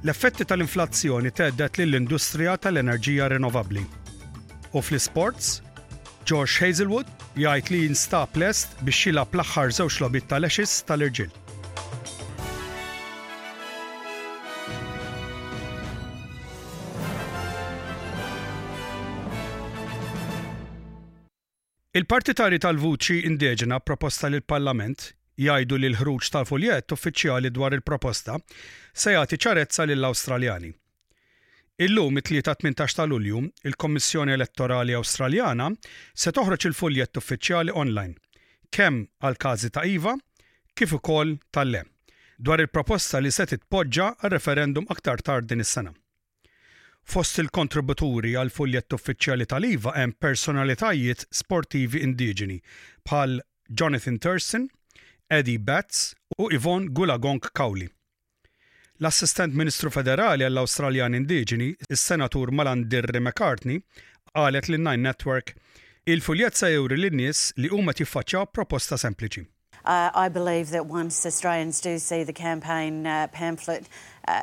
L-effetti tal-inflazzjoni thedded lill-industrija tal-enerġija rinnovabbli. U fl-isports, Josh Hazlewood jgħid li jinstab lest biex jilgħab l-aħħar żewġ logħbiet tal-Ashes tal-irġiel. Il-partitarji tal-vuċi indeġena proposta lill-Parlament jgħidu li l-ħruġ ta' fuljett uffiċjali dwar il-proposta se jagħti ċarezza lill-Awstraljani. Illum, it-Tlieta 18 ta' Lulju, il-Kommissjoni Elettorali Awstraljana se toħroġ il-fuljett uffiċjali online, kemm għall-każi ta' iva kif ukoll ta' le, dwar il-proposta li se titpoġġa għal referendum aktar tard din is-sena. Fost il-kontributuri għall-fuljett uffiċjali tal-IVA hemm personalitajiet sportivi indiġeni bħal Jonathan Thurston, Eddie Betts u Yvonne Goolagong Cowley. L-Assistent Ministru Federali għall-Awstraljani Indiġeni, is-Senatur Malandirri McCartney, qalet lin-Nine Network, Il-fuljett se juri lin-nies li huma qed jiffaċċjaw proposta sempliċi. I believe that once Australians do see the campaign pamphlet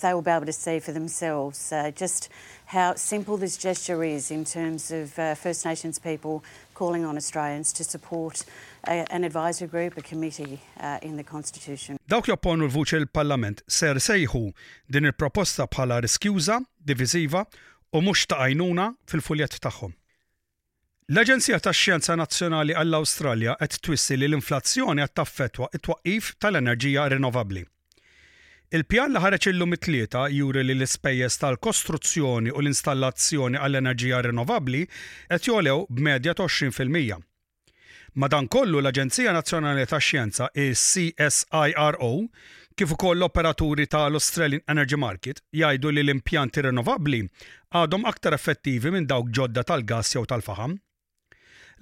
they will be able to see for themselves just how simple this gesture is in terms of First Nations people calling on Australians to support an advisory group, a committee in the constitution. Dawk li opponu l-vuċi l-Parlament ser sejħu din il-proposta bħala riskjuża, diviżiva u mhux ta' għajnuna fil-fuljett tagħhom. L-Aġenzija tax-Xjenza Nazzjonali għall-Awstralja qed twissi li l-inflazzjoni qed taffettwa t-twaqqif tal-enerġija rinnovabbli. Il-pjan li ħareġ illum it-Tlieta juri li l-ispejjeż tal-kostruzzjoni u l-installazzjoni għall-enerġija rinnovabbli qed jogħlew b'medja ta' 20 fil-mija. Madankollu, l-Aġenzija Nazzjonali tax-Xjenza, is-CSIRO, kif ukoll l-operaturi tal-Australian Energy Market jgħidu li l-impjanti rinnovabbli għadhom aktar effettivi minn dawk ġodda tal-gass jew tal-faħam.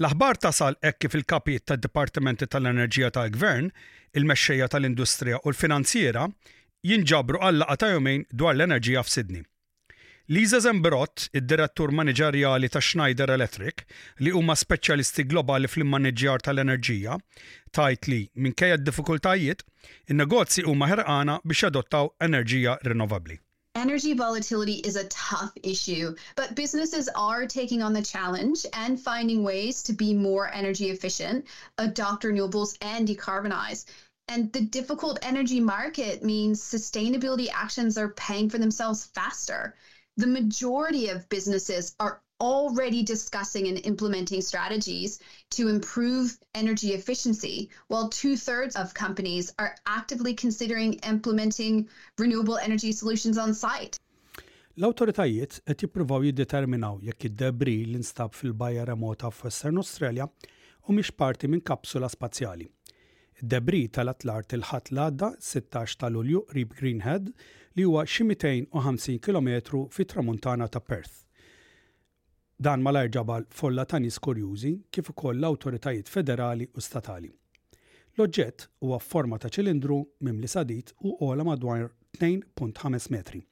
L-aħbar tasal hekk kif il-kapijiet tad-dipartimenti tal-enerġija tal-gvern, il-mexxejja tal-industrija u l-finanzjiera jinġabru għal laqgħa ta' jumejn dwar l-enerġija f'Sydney. Lisa Zambirott, id-Direttur Maniġerjali ta' Schneider Electric, li huma speċjalisti globali fl-immaniġġjar tal-enerġija, tgħid li, minkejja d-diffikultajiet, in-negozji huma ħerqana biex jadottaw enerġija rinnovabbli. Energy volatility is a tough issue, but businesses are taking on the challenge and finding ways to be more energy efficient, adopt renewables and decarbonize. And the difficult energy market means sustainability actions are paying for themselves faster. The majority of businesses are already discussing and implementing strategies to improve energy efficiency, while two thirds of companies are actively considering implementing renewable energy solutions on site. L-awtoritajiet qed jippruvaw jiddeterminaw jekk id-debris li nstab fil-bajja remota f'Western Australia humiex parti minn kapsula spazjali. Id-debris telgħet l-art il-Ħadd li għadda, 16 ta' Lulju, qrib Green Head, li huwa xi 250 kilometru fit-Tramuntana ta' Perth. Dan malajr ġabar folla ta' nies kurjużi kif ukoll l-awtoritajiet federali u statali. L-oġġett huwa f'forma ta' ċilindru mimli sadid u ogħla madwar 2.5 metri.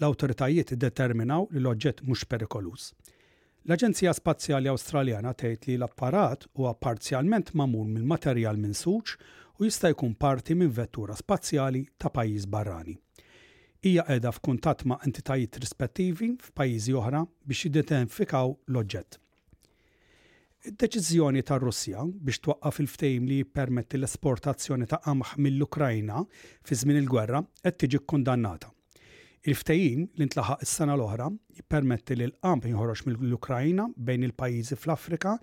L-awtoritajiet iddeterminaw li l-oġġett mhux perikoluż. L-Aġenzija Spazjali Awstraljana tgħid li l-apparat huwa parzjalment magħmul minn materjal minsuġ u jista' jkun parti minn vettura spazjali ta' pajjiż barrani. hija qiegħda f'kuntatt ma' entitajiet rispettivi f'pajjiżi oħra biex jidentifikaw l-oġġett. Id-deċiżjoni tar-Russja biex twaqqaf il-ftehim li jippermetti l-esportazzjoni ta' qamħ mill-Ukraina fi żmien il-gwerra qed tiġi kkundannata. Il-ftehim, li ntlaħaq is-sena l-oħra, jippermetti li l-qamħ jinħoroġ mill-Ukraina bejn il-pajjiżi fl-Afrika,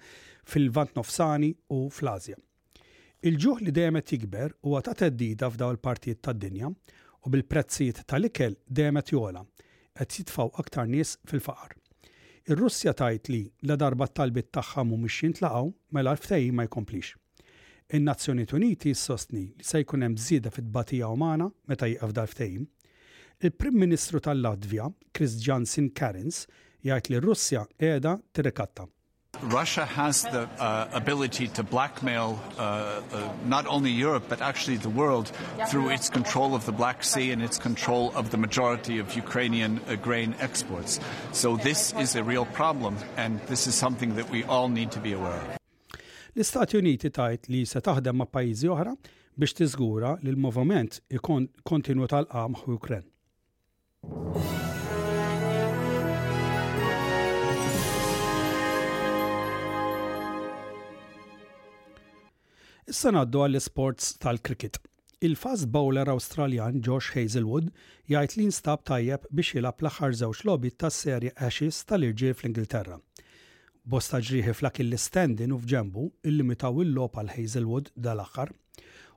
fil-Lvant Nofsani u fl-Ażja. Il-ġuħ li dejjem qed jikber huwa ta' theddida f'dawn il-partijiet tad-dinja u bil-prezzijiet tal-ikel dejjem qed jogħla, qed jitfgħu aktar nies fil-faqar. Ir-Russja tgħid li, ladarba t-talbiet tagħha mhumiex jintlaqgħu, mela l-ftehim ma jkomplix. In-Nazzjonijiet Uniti ssostni li se jkun hemm żieda fit-tbatija umana meta jieqaf dal-ftehim. Il-Prim Ministru tal-Latvja, Kristjansin Kariņš, jgħid li r-Russja qiegħda tirrikatta. Russia has the uh, ability to blackmail uh, uh, not only Europe but actually the world through its control of the Black Sea and its control of the majority of Ukrainian uh, grain exports. So this is a real problem and this is something that we all need to be aware of. L-Istati Uniti tajt li se taħdem ma' pajjiżi oħra biex tiżgura li l-moviment ikon kontinwu tal-qamħ Ukren. Issa ngħaddu għall-isports tal-cricket. Il-fast bowler Awstraljan Josh Hazelwood jgħid li nstab tajjeb biex jilab l-aħħar żewġ logħbiet tas-serje Ashes tal-irġiel fl-Ingilterra. Bosta ġrieħi fl-Achilles tendon u f'ġembu illimitaw il-logħob għal Hazelwood dal-aħħar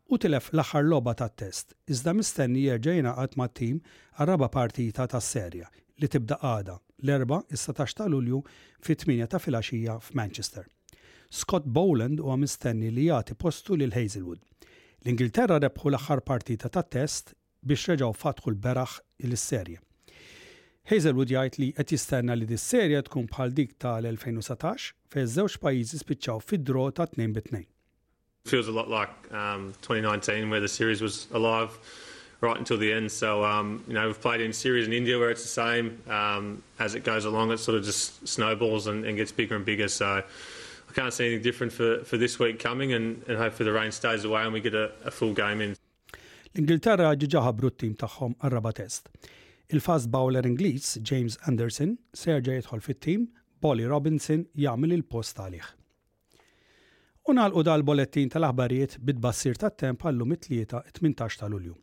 Hu tilef l-aħħar logħba tat-Test iżda mistenni jerġa' jingħaqad mat-tim għar-raba' partita tas-serje li tibda għada, l-Erbgħa, is-satax ta' Lulju fit-tmienja ta' filgħaxija f'Manchester. Scott Boland huwa mistenni li jagħti postu lil Hazlewood. L-Ingilterra rebħu l-aħħar partita tat-Test biex reġgħu fatħu l-beraħ is-serje. Hazlewood jgħid li qed jistenna li dis-serje tkun bħal dik tal-2019 fejn iż-żewġ pajjiżi spiċċaw fid-draw ta' tnejn bi tnejn. Feels a lot like um, 2019 where the series was alive right until the end. So, um, you know, we've played in series in India where it's the same. Um, as it goes along, it sort of just snowballs and, and gets bigger and bigger. So, I can't see anything different for, for this week coming and, and hopefully the rain stays away and we get a, a full game in. L-Ingilterra ġiġa ħabru t-tim tagħhom għarraba test. Il-fast bowler Ingliż James Anderson serġa jidħol fit-tim, Bolly Robinson jagħmel il-post għalih. U nagħlqu dal-bolettin tal-aħbarijiet bi tbassir tat-temp għal llum it-Tlieta, it-tmintax ta' Lulju.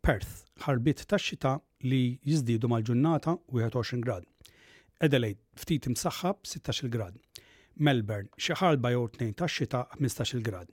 Perth, ħarbiet tax-xita li jiżdiedu mal-ġunnata, 21 grad. Adelaide, ftit imsaħħab, 16-il grad. Melbourne, xi ħalba jew tnejn tax-xita, 15-il grad.